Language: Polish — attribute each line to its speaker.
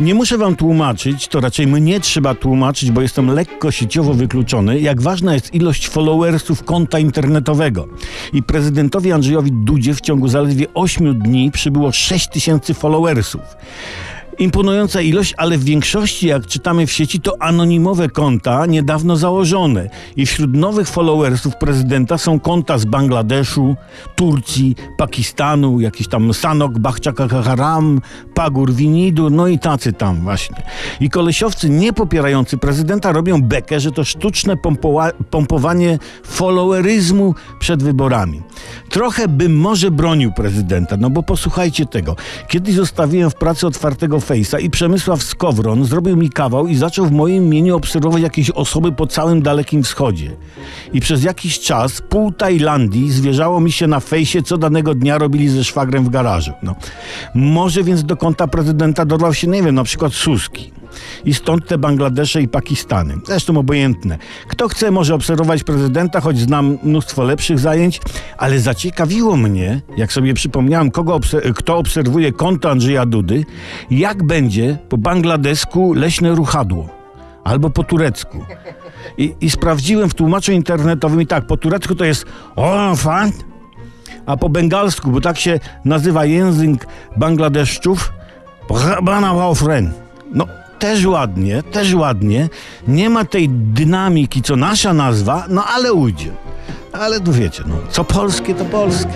Speaker 1: Nie muszę wam tłumaczyć, to raczej mnie trzeba tłumaczyć, bo jestem lekko sieciowo wykluczony, jak ważna jest ilość followersów konta internetowego. I prezydentowi Andrzejowi Dudzie w ciągu zaledwie 8 dni przybyło 6 tysięcy followersów. Imponująca ilość, ale w większości, jak czytamy w sieci, to anonimowe konta niedawno założone. I wśród nowych followersów prezydenta są konta z Bangladeszu, Turcji, Pakistanu, jakiś tam Sanok, Bachczaka Haram, Pagur Winidur, no i tacy tam właśnie. I kolesiowcy nie popierający prezydenta robią bekę, że to sztuczne pompowanie followeryzmu przed wyborami. Trochę bym może bronił prezydenta, no bo posłuchajcie tego. Kiedyś zostawiłem w pracy otwartego Face'a i Przemysław Skowron zrobił mi kawał i zaczął w moim imieniu obserwować jakieś osoby po całym Dalekim Wschodzie. I przez jakiś czas pół Tajlandii zwierzało mi się na fejsie, co danego dnia robili ze szwagrem w garażu. No. Może więc do konta prezydenta dorwał się, nie wiem, na przykład Suski. I stąd te Bangladesze i Pakistany. Zresztą obojętne. Kto chce, może obserwować prezydenta, choć znam mnóstwo lepszych zajęć, ale zaciekawiło mnie, jak sobie przypomniałem, kogo obse- kto obserwuje konto Andrzeja Dudy, jak będzie po bangladesku leśne ruchadło albo po turecku. I, I sprawdziłem w tłumaczu internetowym i tak, po turecku to jest Olafant, a po bengalsku, bo tak się nazywa język Bangladeszczów, Bana. No, też ładnie, też ładnie. Nie ma tej dynamiki, co nasza nazwa, no ale ujdzie. Ale tu wiecie, no, co polskie, to polskie.